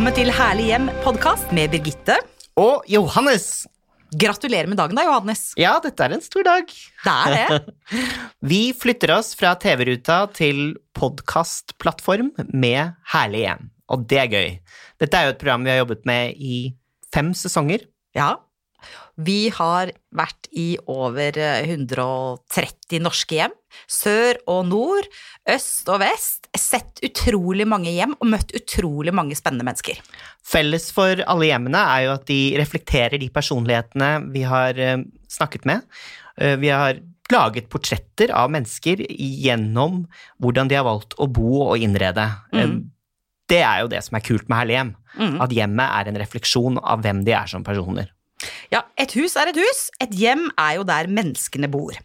Velkommen til Herlig hjem-podkast med Birgitte. Og Johannes! Gratulerer med dagen, da, Johannes. Ja, dette er en stor dag. Det er det. Vi flytter oss fra TV-ruta til podkastplattform med Herlig hjem, og det er gøy. Dette er jo et program vi har jobbet med i fem sesonger. Ja. Vi har vært i over 130 norske hjem. Sør og nord, øst og vest. Sett utrolig mange hjem og møtt utrolig mange spennende mennesker. Felles for alle hjemmene er jo at de reflekterer de personlighetene vi har eh, snakket med. Eh, Vi har laget portretter av mennesker gjennom hvordan de har valgt å bo og innrede. Mm. Det er jo det som er kult med Herlig hjem. At hjemmet er en refleksjon av hvem de er som personer. Ja, et hus er et hus, et hjem er jo der menneskene bor.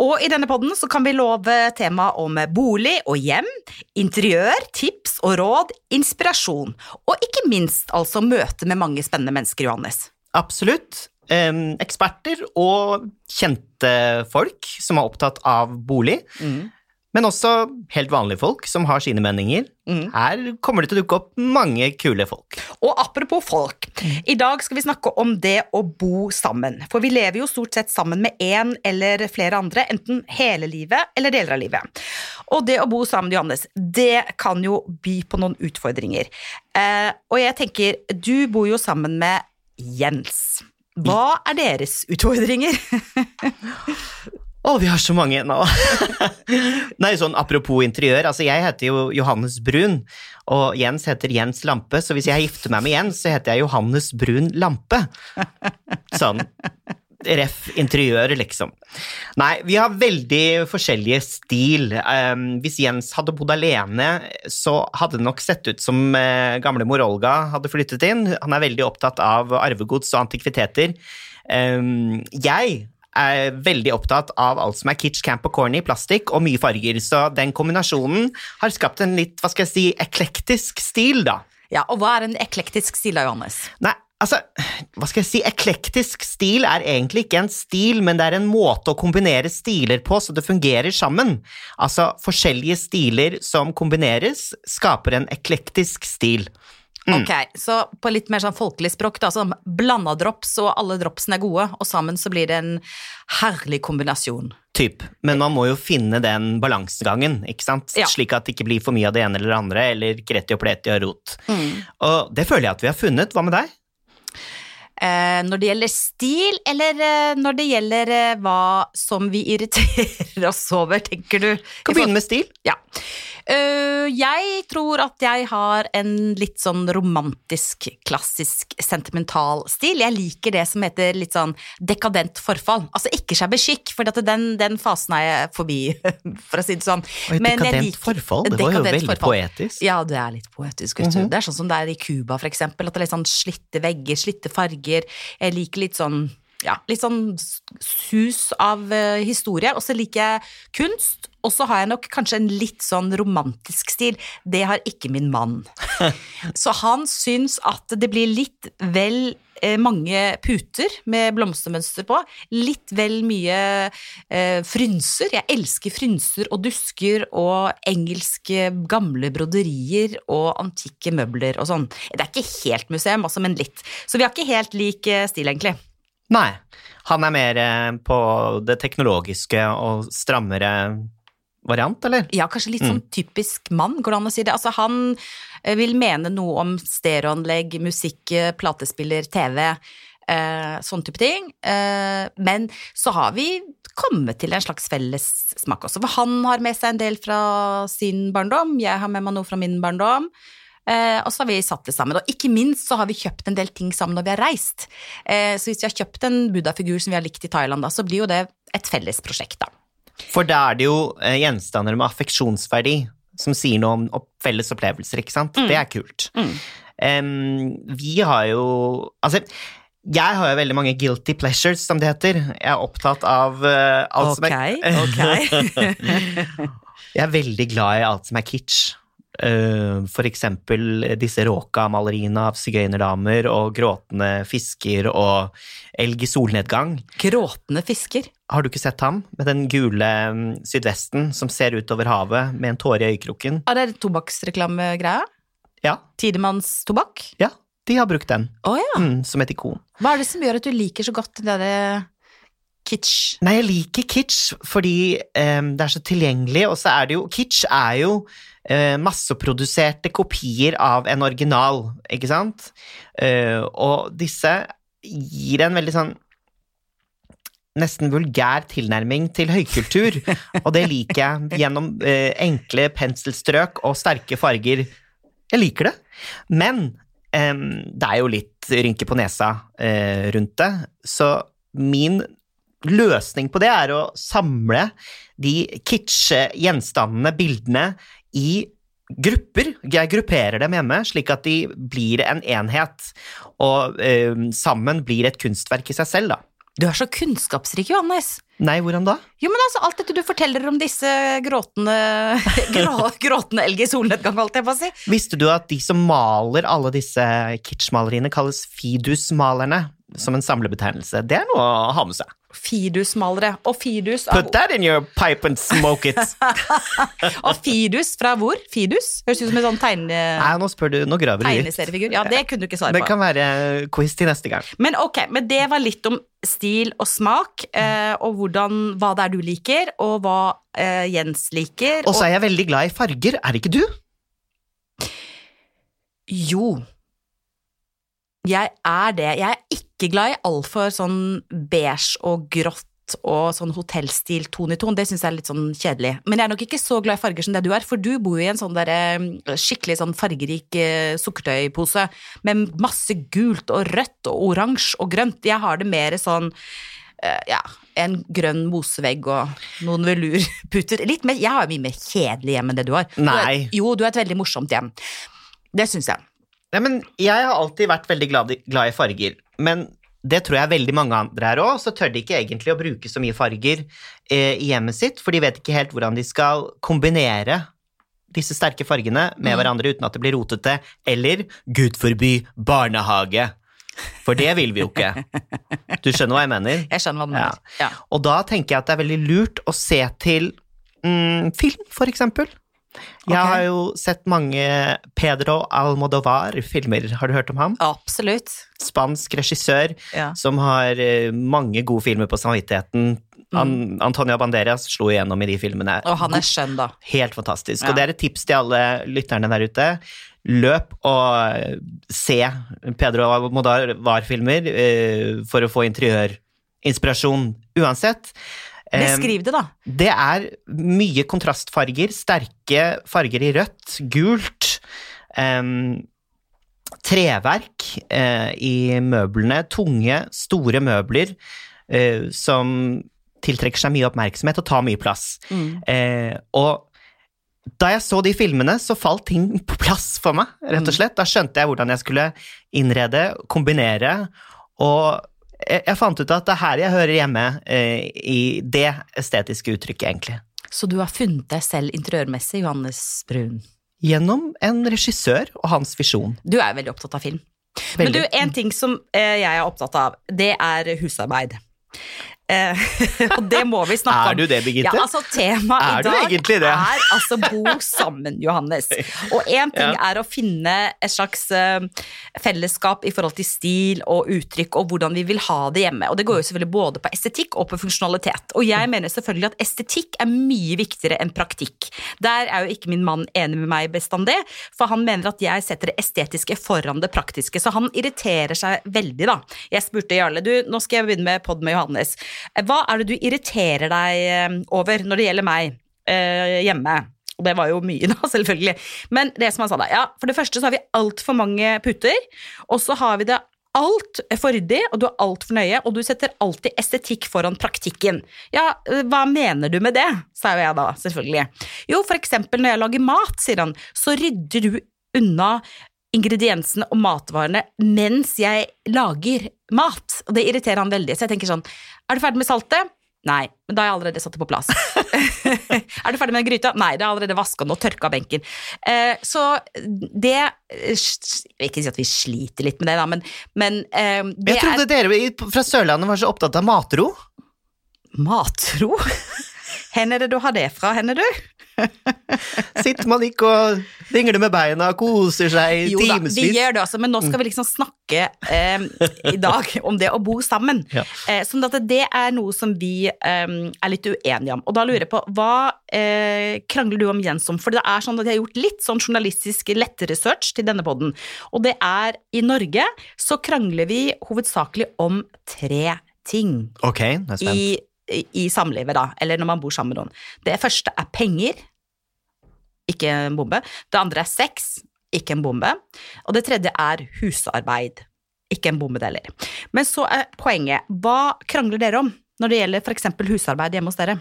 Og i denne podden så kan vi love tema om bolig og hjem, interiør, tips og råd, inspirasjon, og ikke minst altså møte med mange spennende mennesker, Johannes. Absolutt. Eksperter og kjente folk som er opptatt av bolig. Men også helt vanlige folk som har sine meninger. Her kommer det til å dukke opp mange kule folk. Og apropos folk, i dag skal vi snakke om det å bo sammen. For vi lever jo stort sett sammen med én eller flere andre, enten hele livet eller deler av livet. Og det å bo sammen, Johannes, det kan jo by på noen utfordringer. Eh, og jeg tenker, du bor jo sammen med Jens. Hva er deres utfordringer? Å, vi har så mange nå! Nei, sånn apropos interiør, altså jeg heter jo Johannes Brun, og Jens heter Jens Lampe, så hvis jeg gifter meg med Jens, så heter jeg Johannes Brun Lampe. Sånn. Ref interiør, liksom. Nei, vi har veldig forskjellige stil. Um, hvis Jens hadde bodd alene, så hadde det nok sett ut som uh, gamlemor Olga hadde flyttet inn. Han er veldig opptatt av arvegods og antikviteter. Um, jeg er veldig opptatt av alt som er kitsch, camp og corny, plastikk og mye farger, så den kombinasjonen har skapt en litt, hva skal jeg si, eklektisk stil, da. Ja, og hva er en eklektisk stil da, Johannes? Nei, altså, hva skal jeg si, eklektisk stil er egentlig ikke en stil, men det er en måte å kombinere stiler på så det fungerer sammen. Altså, forskjellige stiler som kombineres, skaper en eklektisk stil. Ok, så på litt mer sånn folkelig språk, da, sånn blanda drops, og alle dropsene er gode, og sammen så blir det en herlig kombinasjon. Typ. Men man må jo finne den balansegangen, ikke sant? Ja. slik at det ikke blir for mye av det ene eller det andre, eller kreti og pleti og rot. Og det føler jeg at vi har funnet. Hva med deg? Eh, når det gjelder stil, eller eh, når det gjelder eh, hva som vi irriterer oss over, tenker du? Kan begynne med stil. Ja. Eh, jeg tror at jeg har en litt sånn romantisk, klassisk, sentimental stil. Jeg liker det som heter litt sånn dekadent forfall. Altså ikke shabby chic, for den, den fasen er jeg forbi, for å si det sånn. Oi, dekadent liker- forfall, det var jo veldig forfall. poetisk. Ja, det er litt poetisk, mm -hmm. Det er sånn som det er i Cuba, for eksempel. At det er litt sånn slitte vegger, slitte farger. Jeg liker litt sånn ja, litt sånn sus av eh, historie. Og så liker jeg kunst, og så har jeg nok kanskje en litt sånn romantisk stil. Det har ikke min mann. så han syns at det blir litt vel eh, mange puter med blomstermønster på. Litt vel mye eh, frynser. Jeg elsker frynser og dusker og engelske gamle broderier og antikke møbler og sånn. Det er ikke helt museum, altså, men litt. Så vi har ikke helt lik eh, stil, egentlig. Nei. Han er mer eh, på det teknologiske og strammere variant, eller? Ja, kanskje litt sånn typisk mann, går det an å si det. Altså, han eh, vil mene noe om stereoanlegg, musikk, eh, platespiller, TV, eh, sånn type ting. Eh, men så har vi kommet til en slags felles smak også. For han har med seg en del fra sin barndom, jeg har med meg noe fra min barndom. Eh, og så har vi satt det sammen. Og ikke minst så har vi kjøpt en del ting sammen når vi har reist. Eh, så hvis vi har kjøpt en buddha-figur som vi har likt i Thailand, da, så blir jo det et felles prosjekt, da. For da er det jo eh, gjenstander med affeksjonsverdi som sier noe om felles opplevelser, ikke sant? Det er kult. Em, vi har jo Altså, jeg har jo veldig mange guilty pleasures, som det heter. Jeg er opptatt av uh, alt som er Jeg er veldig glad i alt som er kitsch. Eh, for eksempel disse råka-maleriene av sigøynerdamer og gråtende fisker og elg i solnedgang. Gråtende fisker. Har du ikke sett ham med den gule mm, sydvesten som ser utover havet med en tåre i øyekroken? Er det tobakksreklamegreia? Ja, Tidemanns tobakk? ja, de har brukt den oh, ja. mm, som et ikon. Hva er det som gjør at du liker så godt det derre kitsch? Nei, jeg liker kitsch fordi um, det er så tilgjengelig, og så er det jo Kitsch er jo uh, masseproduserte kopier av en original, ikke sant? Uh, og disse gir en veldig sånn nesten vulgær tilnærming til høykultur, og det liker jeg gjennom eh, enkle penselstrøk og sterke farger. Jeg liker det, men em, det er jo litt rynke på nesa rundt det, så min løsning på det er å samle de kitsch gjenstandene, bildene, i grupper. Jeg grupperer dem hjemme, slik at de blir en enhet, og eh, sammen blir et kunstverk i seg selv, da. Du er så kunnskapsrik, Johannes. Nei, hvordan da? Jo, men altså, alt dette du forteller om disse gråtende grå, Gråtende elg i solnedgang, holdt jeg på å si. Visste du at de som maler alle disse kitschmaleriene, kalles fidusmalerne, som en samlebetegnelse? Det er noe å ha med seg. Fidusmalere. Og fidus av, Put that in your pipe and smoke it. og fidus fra hvor? Fidus? Høres ut som en sånn tegne, Nei, nå spør du, nå graver du litt. Ja, det kunne du ikke svare Det på. kan være quiz til neste gang. Men ok, men det var litt om stil og smak, eh, og hvordan, hva det er du liker, og hva eh, Jens liker. Og så er jeg veldig glad i farger, er ikke du? Jo. Jeg er det. Jeg er ikke glad i altfor sånn beige og grått og sånn hotellstil ton i ton. Det syns jeg er litt sånn kjedelig. Men jeg er nok ikke så glad i farger som det du er, for du bor jo i en sånn der, eh, skikkelig sånn fargerik eh, sukkertøypose med masse gult og rødt og oransje og grønt. Jeg har det mer sånn eh, ja, en grønn mosevegg og noen velurputer. Litt mer, jeg har jo mye mer kjedelig hjem enn det du har. Du er- Nei. Jo, du har et veldig morsomt hjem. Det syns jeg. Nei, men jeg har alltid vært veldig glad i, glad i farger, men det tror jeg veldig mange andre er òg, så tør de ikke egentlig å bruke så mye farger eh, i hjemmet sitt, for de vet ikke helt hvordan de skal kombinere disse sterke fargene med Mm. hverandre uten at det blir rotete, eller gud forby barnehage. For det vil vi jo ikke. Du skjønner hva jeg mener? Jeg skjønner hva du Ja. mener. Ja. Og da tenker jeg at det er veldig lurt å se til mm, film, for eksempel. Jeg okay. har jo sett mange Pedro Almodovar-filmer, har du hørt om ham? Absolutt. Spansk regissør Ja. som har eh, mange gode filmer på samvittigheten. An Antonia Banderas slo igjennom i de filmene. Og han er skjønn, da. Helt fantastisk. Ja. Og det er et tips til alle lytterne der ute. Løp og eh, se Pedro Almodovar-filmer eh, for å få interiørinspirasjon uansett. Beskriv det, da. det er mye kontrastfarger, sterke farger i rødt, gult, Um, treverk uh, i møblene, tunge, store møbler uh, som tiltrekker seg mye oppmerksomhet og tar mye plass. Eh, og da jeg så de filmene, så falt ting på plass for meg, rett og slett. Da skjønte jeg hvordan jeg skulle innrede, kombinere, og jeg, fant ut at det er her jeg hører hjemme eh, i det estetiske uttrykket, egentlig. Så du har funnet deg selv interiørmessig, Johannes Brun. Gjennom en regissør og hans visjon. Du er veldig opptatt av film. Men du, en ting som eh, jeg er opptatt av, det er husarbeid. Eh, og det må vi snakke om. Er du det, Birgitte? Ja, altså Temaet i dag er altså bo sammen, Johannes. Og én ting Ja. er å finne et slags eh, fellesskap i forhold til stil og uttrykk og hvordan vi vil ha det hjemme. Og det går jo selvfølgelig både på estetikk og på funksjonalitet. Og jeg mener selvfølgelig at estetikk er mye viktigere enn praktikk. Der er jo ikke min mann enig med meg bestandig, for han mener at jeg setter det estetiske foran det praktiske. Så han irriterer seg veldig, da. Jeg spurte Jarle, du, nå skal jeg begynne med pod med Johannes. Hva er det du irriterer deg eh, over når det gjelder meg eh, hjemme? Og det var jo mye, da, selvfølgelig. Men det som han sa da, ja, for det første så har vi altfor mange puter, og så har vi det altfor ryddig, og du er altfor nøye, og du setter alltid estetikk foran praktikken. Ja, eh, hva mener du med det? sa jo jeg da, selvfølgelig. Jo, for eksempel når jeg lager mat, sier han, så rydder du unna ingrediensene og matvarene mens jeg lager mat. Og det irriterer han veldig. Så jeg tenker sånn, er du ferdig med saltet? Nei, men da har jeg allerede satt det på plass. er du ferdig med gryta? Nei, det er allerede vaska den og tørka benken. Eh, så det Jeg vil ikke si at vi sliter litt med det, da, men, men eh, det Jeg trodde dere fra Sørlandet var så opptatt av matro. er matro. Hvor er det du har det fra, henne du? Sitter man ikke og dingler med beina og koser seg Jo da, vi gjør det også, men nå skal vi liksom snakke eh, i dag om det å bo sammen. Ja. Eh, sånn at det er noe som vi eh, er litt uenige om. Og da lurer jeg på, hva eh, krangler du om Jens om? For det er sånn at jeg har gjort litt sånn journalistisk lettresearch til denne podden, og det er i Norge så krangler vi hovedsakelig om tre ting Ok, jeg er spent. i, i, samlivet, da, eller når man bor sammen med noen. Det første er penger, ikke en bombe. Det andre er sex, ikke en bombe. Og det tredje er husarbeid, ikke en bombe det heller. Men så er poenget, hva krangler dere om når det gjelder f.eks. husarbeid hjemme hos dere?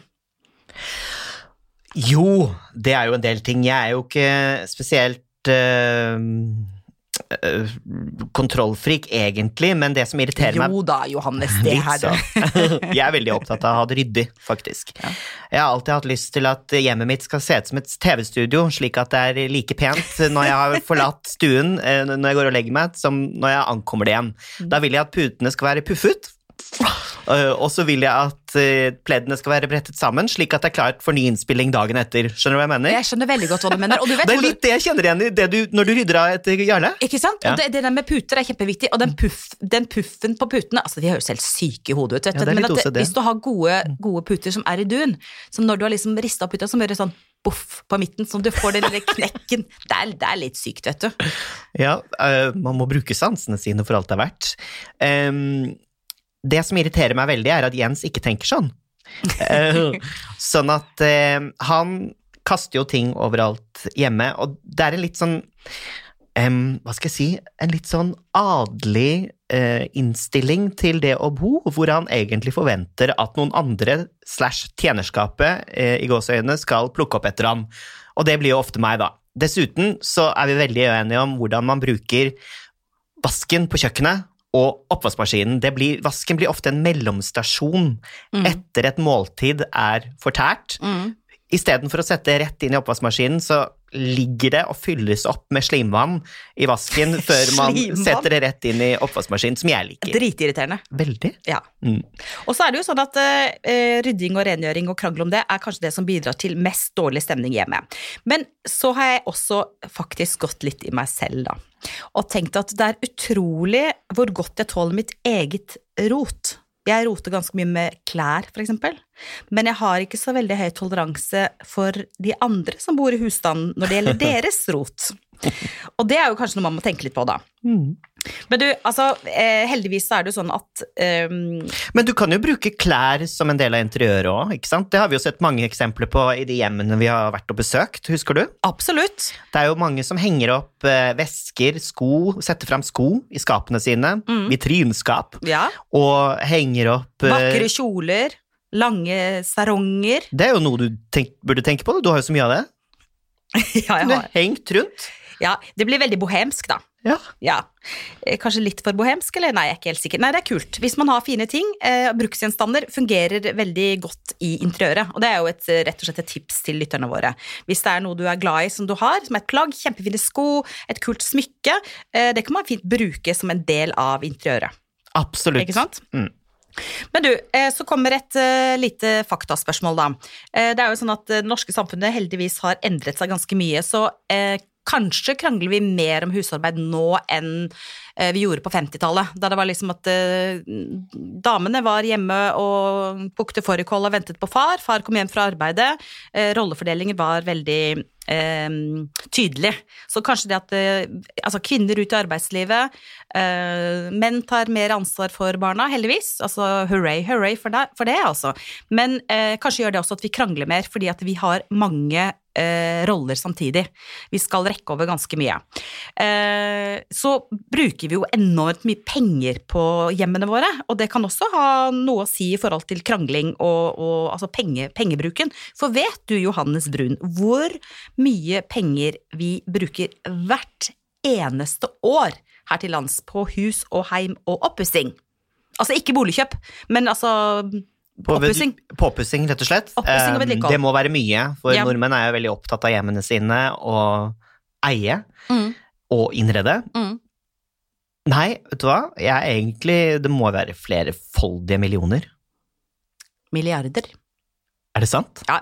Jo, det er jo en del ting. Jeg er jo ikke spesielt eh, eh, kontrollfrik, egentlig, men det som irriterer meg Jo da, Johannes, det her sånn. Jeg er veldig opptatt av å ha det ryddig, faktisk. Ja. Jeg har alltid hatt lyst til at hjemmet mitt skal se ut som et TV-studio, slik at det er like pent når jeg har forlatt stuen eh, når jeg går og legger meg, som når jeg ankommer det igjen. Mm. Da vil jeg at putene skal være puffet, og så vil jeg at eh, pleddene skal være brettet sammen, slik at det er klart for ny innspilling dagen etter. Skjønner du hva jeg mener? Jeg skjønner veldig godt hva du mener. Og du vet Det er litt det jeg kjenner igjen i det du, når du rydder av etter Jarle. Ikke sant? Ja. Og det, det der med puter er kjempeviktig, og den, puff, den puffen på putene Altså, de høres helt syke i hodet ut, vet du. Ja, men at hvis du har gode, gode puter som er i dun, så når du har liksom rista puta, så gjør det sånn boff på midten, sånn du får den lille knekken. Det er, det er litt sykt, vet du. Ja, uh, man må bruke sansene sine for alt det er verdt. Em, det som irriterer meg veldig, er at Jens ikke tenker sånn. Eh, sånn at eh, han kaster jo ting overalt hjemme, og det er en litt sånn um, Hva skal jeg si? En litt sånn adelig uh, innstilling til det å bo, hvor han egentlig forventer at noen andre slash tjenerskapet uh, i gåseøynene skal plukke opp etter ham. Og det blir jo ofte meg, da. Dessuten så er vi veldig uenige om hvordan man bruker vasken på kjøkkenet og oppvaskmaskinen. Det blir, vasken blir ofte en mellomstasjon etter et måltid er fortært. Mm. Istedenfor å sette rett inn i oppvaskmaskinen, så ligger det og fylles opp med slimvann i vasken før man setter det rett inn i oppvaskmaskinen, som jeg liker. Dritirriterende. Veldig. Ja. Mm. Og så er det jo sånn at uh, rydding og rengjøring og krangel om det er kanskje det som bidrar til mest dårlig stemning hjemme. Men så har jeg også faktisk gått litt i meg selv, da. Og tenkt at det er utrolig hvor godt jeg tåler mitt eget rot. Jeg roter ganske mye med klær, eksempel. Men jeg har ikke så veldig høy toleranse for de andre som bor i husstanden når det gjelder deres rot. Og det er jo kanskje noe man må tenke litt på, da. Mm. Men du, altså, eh, heldigvis så er det jo sånn at um Men du kan jo bruke klær som en del av interiøret òg, ikke sant? Det har vi jo sett mange eksempler på i de hjemmene vi har vært og besøkt, husker du? Absolutt. Det er jo mange som henger opp eh, vesker, sko, setter fram sko i skapene sine, Mm. vitrinskap, Ja. og henger opp Vakre kjoler, lange saronger. Det er jo noe du tenk, burde tenke på, du har jo så mye av det. Ja, jeg har. hengt rundt. Ja, det blir veldig bohemsk, da. Ja. Ja. Eh, Kanskje litt for bohemsk, eller? Nei, jeg er ikke helt sikker. Nei, det er kult. Hvis man har fine ting, eh, bruksgjenstander fungerer veldig godt i interiøret. Og det er jo et, eh, rett og slett et tips til lytterne våre. Hvis det er noe du er glad i som du har, som et plagg, kjempefine sko, et kult smykke, eh, det kan man fint bruke som en del av interiøret. Absolutt. Ikke sant? Mm. Men du, eh, så kommer et lite faktaspørsmål, da. Det er jo sånn at det norske samfunnet heldigvis har endret seg ganske mye, så kanskje krangler vi mer om husarbeid nå enn eh, vi gjorde på 50-tallet. Da det var liksom at eh, damene var hjemme og bukte fårikål og ventet på far. Far kom hjem fra arbeidet. Eh, rollefordelingen var veldig eh, tydelig. Så kanskje det at altså kvinner ut i arbeidslivet, menn tar mer ansvar for barna, heldigvis. Altså hurray, hurray for det, altså. Men kanskje gjør det også at vi krangler mer, fordi at vi har mange eh, roller samtidig. Vi skal rekke over ganske mye. Eh, så bruker vi jo enormt mye penger på hjemmene våre, og det kan også ha noe å si i forhold til krangling og, og altså penge, pengebruken. For vet du, Johannes Brun, hvor mye penger vi bruker hvert eneste år her til lands på hus og heim og oppussing? Altså ikke boligkjøp, men altså oppussing. Påpussing, rett og slett. Oppussing og Eh, vedlikehold. Det må være mye, for Ja. nordmenn er jo veldig opptatt av hjemmene sine og eie Mm, og innrede. mm. Nei, vet du hva, jeg er egentlig Det må være flerfoldige millioner. Milliarder. Er det sant? Ja,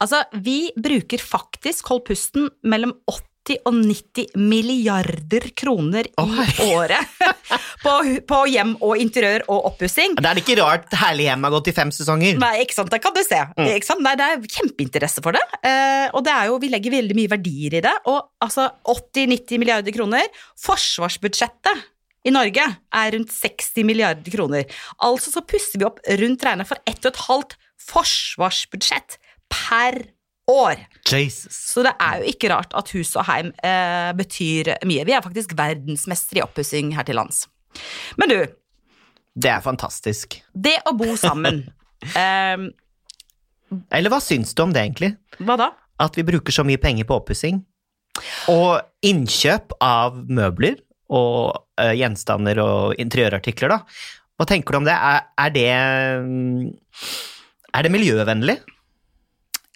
altså vi bruker faktisk, hold pusten, mellom 80 og 90 milliarder kroner i Å, året på, på hjem og interiør og oppussing. Da er det ikke rart Herlig hjem har gått i fem sesonger. Nei, ikke sant, det kan du se. Sant? Nei, det er kjempeinteresse for det. Eh, og det er jo, vi legger veldig mye verdier i det. Og altså 80-90 milliarder kroner. Forsvarsbudsjettet i Norge er rundt 60 milliarder kroner. Altså så pusser vi opp rundt regnet for ett og et halvt forsvarsbudsjett per år. Jesus. Så det er jo ikke rart at hus og heim eh, betyr mye. Vi er faktisk verdensmestere i oppussing her til lands. Men du, Det er fantastisk. det å bo sammen eh, Eller hva syns du om det, egentlig? Hva da? At vi bruker så mye penger på oppussing. Og innkjøp av møbler og uh, gjenstander og interiørartikler, da. Hva tenker du om det? Er, er det mm, Er det miljøvennlig?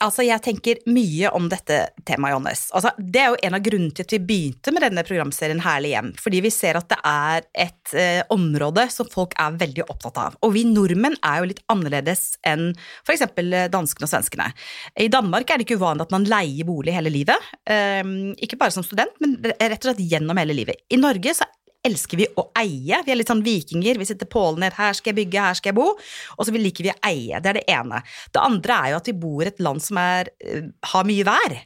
Altså, jeg tenker mye om dette temaet, Johannes. Altså, det er jo en av grunnene til at vi begynte med denne programserien Herlig hjem. Fordi vi ser at det er et eh, område som folk er veldig opptatt av. Og vi nordmenn er jo litt annerledes enn f.eks. danskene og svenskene. I Danmark er det ikke uvanlig at man leier bolig hele livet. Eh, ikke bare som student, men rett og slett gjennom hele livet. I Norge så elsker vi å eie. Vi er litt sånn vikinger. Vi setter pålen ned. Her skal jeg bygge, her skal jeg bo. Og så liker vi å eie. Det er det ene. Det andre er jo at vi bor i et land som er, eh, har mye vær.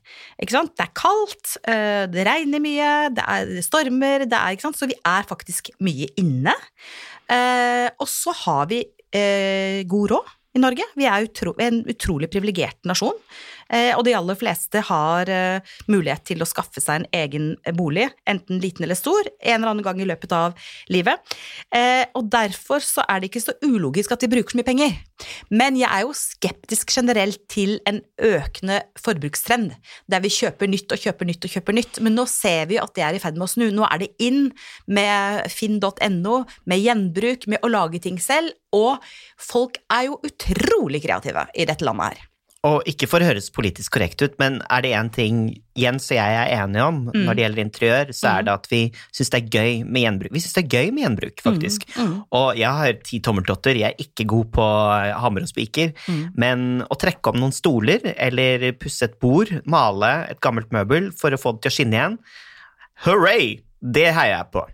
Ikke sant? Det er kaldt, eh, det regner mye, det er stormer, det er, ikke sant? så vi er faktisk mye inne. Eh, og så har vi god råd i Norge. Vi er utro, en utrolig privilegert nasjon. Eh, og de aller fleste har eh, mulighet til å skaffe seg en egen bolig, enten liten eller stor, en eller annen gang i løpet av livet. Eh, og derfor så er det ikke så ulogisk at de bruker så mye penger. Men jeg er jo skeptisk generelt til en økende forbrukstrend, der vi kjøper nytt og kjøper nytt og kjøper nytt. Men nå ser vi at det er i ferd med å snu. Nå er det inn med finn.no, med gjenbruk, med å lage ting selv, og folk er jo utrolig kreative i dette landet her. Og ikke for å høres politisk korrekt ut, men er det én ting Jens og jeg er enige om når det gjelder interiør, så er det at vi syns det er gøy med gjenbruk. Vi syns det er gøy med gjenbruk, faktisk. Og jeg har ti tommeltotter, jeg er ikke god på hammer og spiker, men å trekke om noen stoler, eller pusse et bord, male et gammelt møbel for å få det til å skinne igjen, hurray! Det heier jeg på.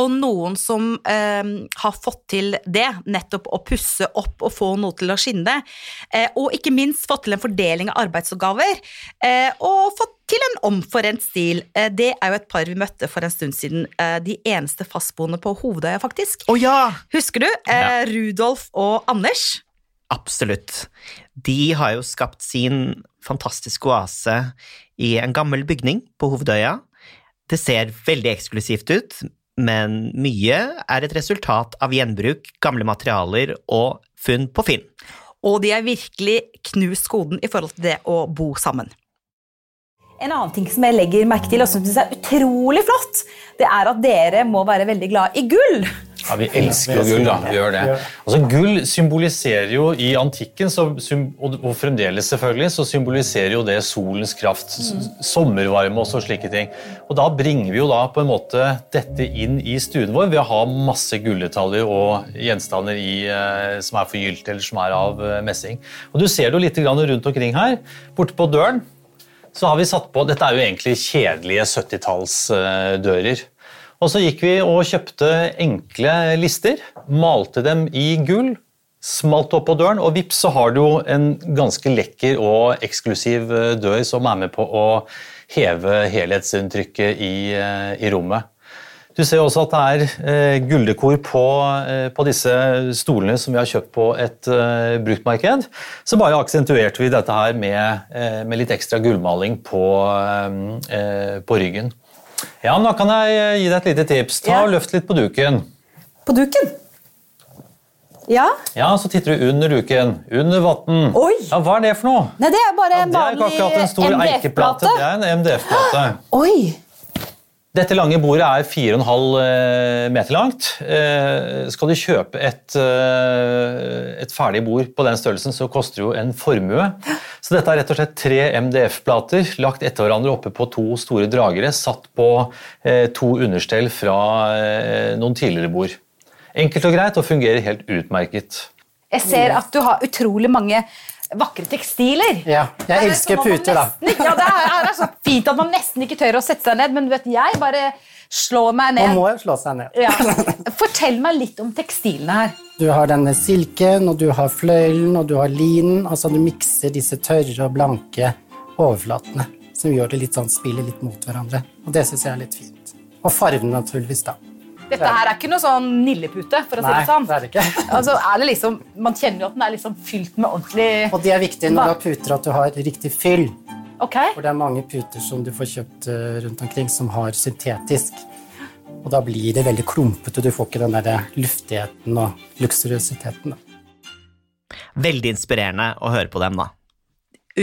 Og noen som eh, har fått til det, nettopp å pusse opp og få noe til å skinne, eh, og ikke minst fått til en fordeling av arbeidsoppgaver, eh, og fått til en omforent stil. Eh, det er jo et par vi møtte for en stund siden, eh, de eneste fastboende på Hovedøya, faktisk. Å ja! Husker du? Eh, Rudolf og Anders. Absolutt. De har jo skapt sin fantastiske oase i en gammel bygning på Hovedøya. Det ser veldig eksklusivt ut, men mye er et resultat av gjenbruk, gamle materialer og funn på Finn. Og de har virkelig knust koden i forhold til det å bo sammen. En annen ting som jeg legger merke til, og som jeg synes er utrolig flott, det er at dere må være veldig glad i gull. Ja, Vi elsker jo gull, da. Vi gjør det. Altså, Gull symboliserer jo i antikken, så, og fremdeles selvfølgelig, så symboliserer jo det solens kraft, sommervarme og så slike ting. Og da bringer vi jo da på en måte dette inn i stuen vår ved å ha masse gulldetaljer og gjenstander i, eh, som er forgylt eller som er av eh, messing. Og Du ser det jo litt grann rundt omkring her. Borte på døren så har vi satt på Dette er jo egentlig kjedelige 70-tallsdører. Og så gikk vi og kjøpte enkle lister, malte dem i gull, smalt opp på døren, og vips så har du jo en ganske lekker og eksklusiv eh, dør som er med på å heve helhetsinntrykket i, eh, i rommet. Du ser også at det er eh, gulldekor på, eh, på disse stolene som vi har kjøpt på et eh, bruktmarked. Så bare aksentuerte vi dette her med, eh, med litt ekstra gullmaling på, eh, på ryggen. Ja, nå kan jeg eh, gi deg et lite tips. Ta og Løft litt på duken. På duken? Ja? Ja, Så titter du under duken. Under vann. Oi! Ja, Hva er det for noe? Nei, det er bare en det er ikke vanlig akkurat en stor eikeplate. MDF-plate. Det er en MDF-plate. Oi! Dette lange bordet er 4,5 meter langt. Eh, Skal du kjøpe et, eh, et ferdig bord på den størrelsen, så koster det jo en formue. Så dette er rett og slett tre MDF-plater lagt etter hverandre oppe på to store dragere, satt på eh, to understell fra eh, noen tidligere bord. Enkelt og greit og fungerer helt utmerket. Jeg ser at du har utrolig mange vakre tekstiler. Ja, jeg elsker puter, da. nesten- Ja, det er, er så fint at man nesten ikke tør å sette seg ned, men du vet, jeg bare slår meg ned. Man må jo slå seg ned. Ja. Fortell meg litt om tekstilene her. Du har denne silken, og du har fløylen, og du har linen. Altså du mikser disse tørre og blanke overflatene, som gjør det litt sånn, spiller litt mot hverandre. Og det syns jeg er litt fint. Og fargen, naturligvis, da. Dette her er ikke noe sånn nillepute, for å si det sånn. det er det ikke. Altså, er det liksom, man kjenner jo at den er liksom fylt med ordentlig Og det er viktig når du har puter, at du har riktig fyll. Ok? For det er mange puter som du får kjøpt eh, rundt omkring som har syntetisk. Og da blir det veldig klumpete. Du får ikke den der luftigheten og luksuriøsiteten. Veldig inspirerende å høre på dem, da.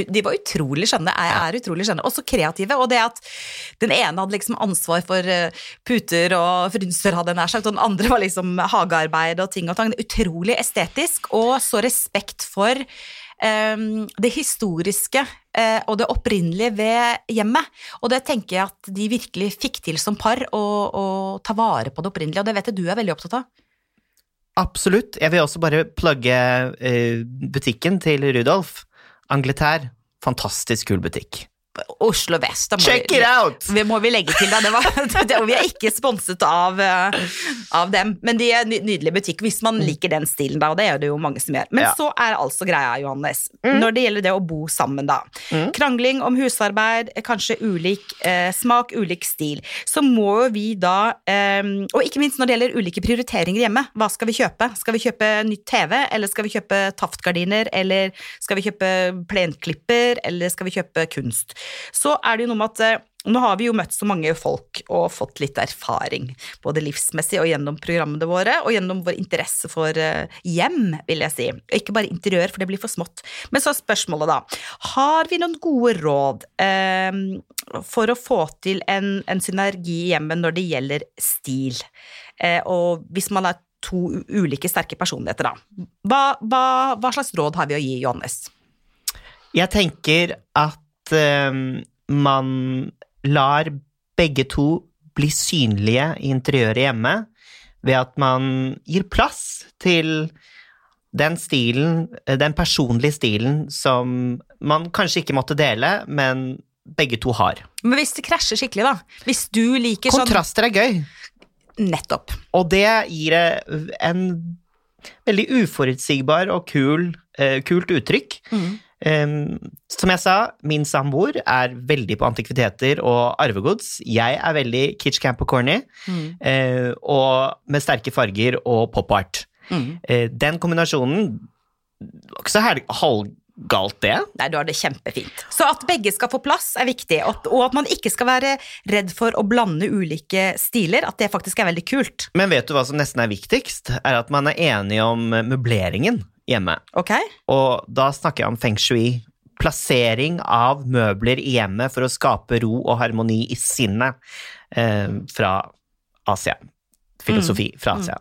De var utrolig skjønne, er, er utrolig skjønne, også kreative. Og det at den ene hadde liksom ansvar for eh, puter og frynser, hadde jeg nær sagt, og den andre var liksom hagearbeid og ting og tang. Utrolig estetisk, og så respekt for Um, det historiske uh, og det opprinnelige ved hjemmet. Og det tenker jeg at de virkelig fikk til som par, å ta vare på det opprinnelige, og det vet jeg du er veldig opptatt av. Absolutt. Jeg vil også bare plugge uh, butikken til Rudolf. Angleterre. Fantastisk kul butikk. Oslo vest. må Check vi- it out! Vi, må vi legge til, da. Det var, det, og vi er ikke sponset av, eh, av dem. Men de er nydelige nydelig butikk hvis man liker den stilen, da, og det er det jo mange som gjør. Men Ja. så er altså greia, Johannes, når det gjelder det å bo sammen, da. Krangling om husarbeid, eh, kanskje ulik eh, smak, ulik stil. Så må jo vi da eh, Og ikke minst når det gjelder ulike prioriteringer hjemme. Hva skal vi kjøpe? Skal vi kjøpe nytt TV, eller skal vi kjøpe Taft-gardiner, eller skal vi kjøpe plenklipper, eller skal vi kjøpe kunst? Så er det jo noe med at eh, nå har vi jo møtt så mange folk og fått litt erfaring, både livsmessig og gjennom programmene våre, og gjennom vår interesse for eh, hjem, vil jeg si. Ikke bare interiør, for det blir for smått. Men så er spørsmålet, da. Har vi noen gode råd eh, for å få til en, en synergi i hjemmet når det gjelder stil? Eh, og hvis man er to ulike sterke personligheter, da. Hva, hva, hva slags råd har vi å gi, Johannes? Jeg tenker at man lar begge to bli synlige i interiøret hjemme ved at man gir plass til den stilen, eh, den personlige stilen som man kanskje ikke måtte dele, men begge to har. Men hvis det krasjer skikkelig, da? Hvis du liker sånn Kontraster er gøy, Nettopp. og det gir en veldig uforutsigbar og kul, eh, kult uttrykk. Um, som jeg sa, min samboer er veldig på antikviteter og arvegods. Jeg er veldig kitsch camp og corny, eh, og med sterke farger og pop art. Eh, den kombinasjonen var ikke så halvgalt, det. Nei, du har det kjempefint. Så at begge skal få plass er viktig, og at- og at man ikke skal være redd for å blande ulike stiler, at det faktisk er veldig kult. Men vet du hva som nesten er viktigst? Er at man er enig om møbleringen hjemme. Ok? Og da snakker jeg om feng shui. Plassering av møbler i hjemmet for å skape ro og harmoni i sinnet eh, fra Asia. Filosofi fra Asia.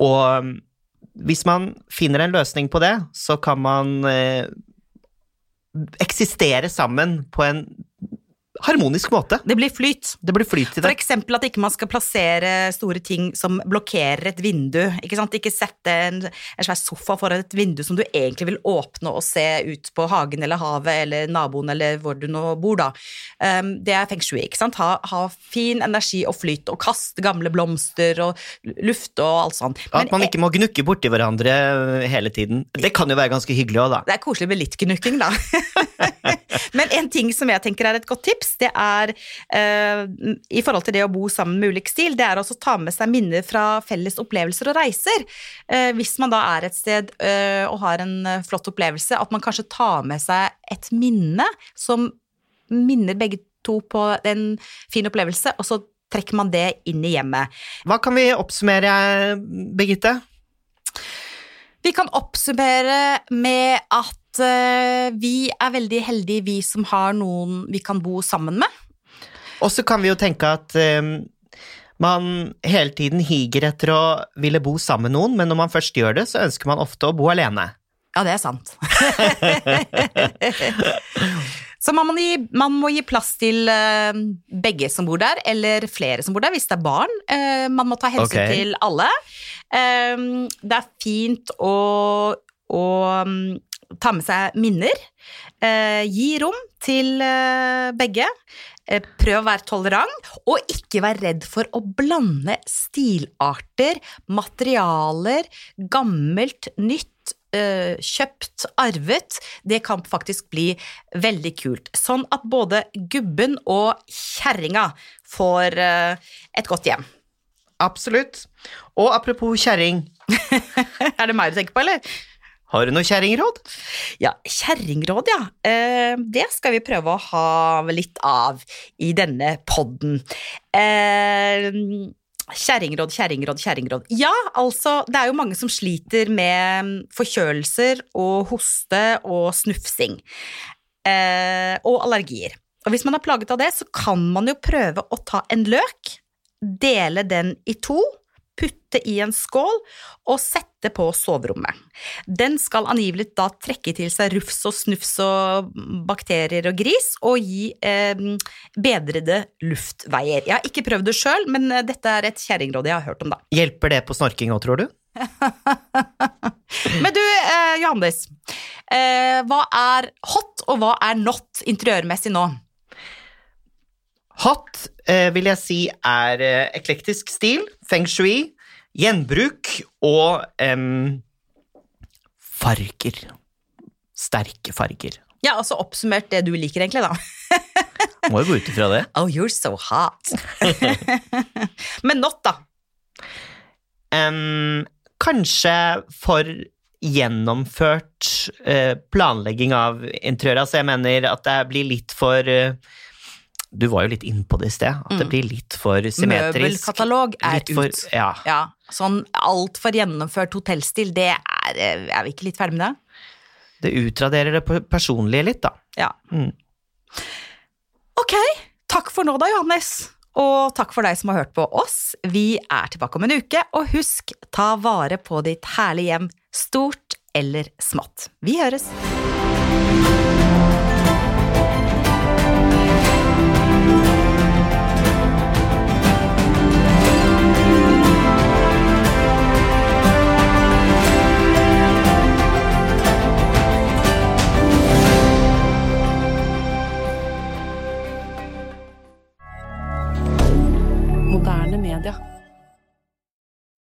Og um, hvis man finner en løsning på det, så kan man eh, eksistere sammen på en harmonisk måte. Det blir flyt. Det blir flyt i For eksempel at ikke man skal plassere store ting som blokkerer et vindu. Ikke sant? Ikke sette en, en svær sofa foran et vindu som du egentlig vil åpne og se ut på hagen eller havet eller naboen eller hvor du nå bor, da. Um, det er feng shui. ikke sant? Ha, ha fin energi og flyt, og kaste gamle blomster og luft og alt sånt. At man ikke må gnukke borti hverandre hele tiden. Det kan jo være ganske hyggelig òg, da. Det er koselig med litt gnukking, da. Men en ting som jeg tenker er et godt tips, det er uh, i forhold til det å bo sammen med ulik stil, det er også å ta med seg minner fra felles opplevelser og reiser. Uh, hvis man da er et sted uh, og har en flott opplevelse, at man kanskje tar med seg et minne som minner begge to på en fin opplevelse, og så trekker man det inn i hjemmet. Hva kan vi oppsummere, Birgitte? Vi kan oppsummere med at eh, vi er veldig heldige, vi som har noen vi kan bo sammen med. Og så kan vi jo tenke at eh, man hele tiden higer etter å ville bo sammen med noen, men når man først gjør det, så ønsker man ofte å bo alene. Ja, det er sant. Så man må, gi, man må gi plass til eh, begge som bor der, eller flere som bor der, hvis det er barn. Man må ta hensyn okay. til alle. Det er fint å, å mm, ta med seg minner. Eh, gi rom til eh, begge. Eh, prøv å være tolerant, og ikke vær redd for å blande stilarter, materialer, gammelt, nytt, kjøpt, arvet. Det kan faktisk bli veldig kult. Sånn at både gubben og kjerringa får et godt hjem. Absolutt. Og apropos kjerring, Er det meg du tenker på, eller? Har du noe kjerringråd? Ja, kjerringråd, ja. Eh, det skal vi prøve å ha litt av i denne podden. Eh, kjerringråd, kjerringråd, kjerringråd. Ja, altså, det er jo mange som sliter med forkjølelser og hoste og snufsing. Eh, og allergier. Og hvis man er plaget av det, så kan man jo prøve å ta en løk, dele den i to, putte i en skål og sette på soverommet. Den skal angivelig da trekke til seg rufs og snufs og bakterier og gris, og gi eh, bedrede luftveier. Jeg har ikke prøvd det sjøl, men eh, dette er et kjerringråd jeg har hørt om, da. Hjelper det på snorking òg, tror du? Men du, eh, Johannes. Eh, hva er hot, og hva er not interiørmessig nå? Hot eh, vil jeg si er eh, eklektisk stil, feng shui, gjenbruk og um, farger. Sterke farger. Ja, altså oppsummert det du liker, egentlig, da. Må jo gå ut ifra det. Oh, you're so hot. Men not, da. Um, kanskje for gjennomført uh, planlegging av interiøret. Altså, jeg mener at det blir litt for eh, Du var jo litt innpå det i sted. At det blir litt for symmetrisk. Møbelkatalog er Litt for- ut. Ja. Ja, sånn altfor gjennomført hotellstil, det er eh, Er vi ikke litt ferdig med det? Det utraderer det pe- personlige litt, da. Ja. Mm. Ok, takk for nå da, Johannes. Og takk for deg som har hørt på oss. Vi er tilbake om en uke, og husk, ta vare på ditt herlige hjem, stort eller smått. Vi høres! Canada.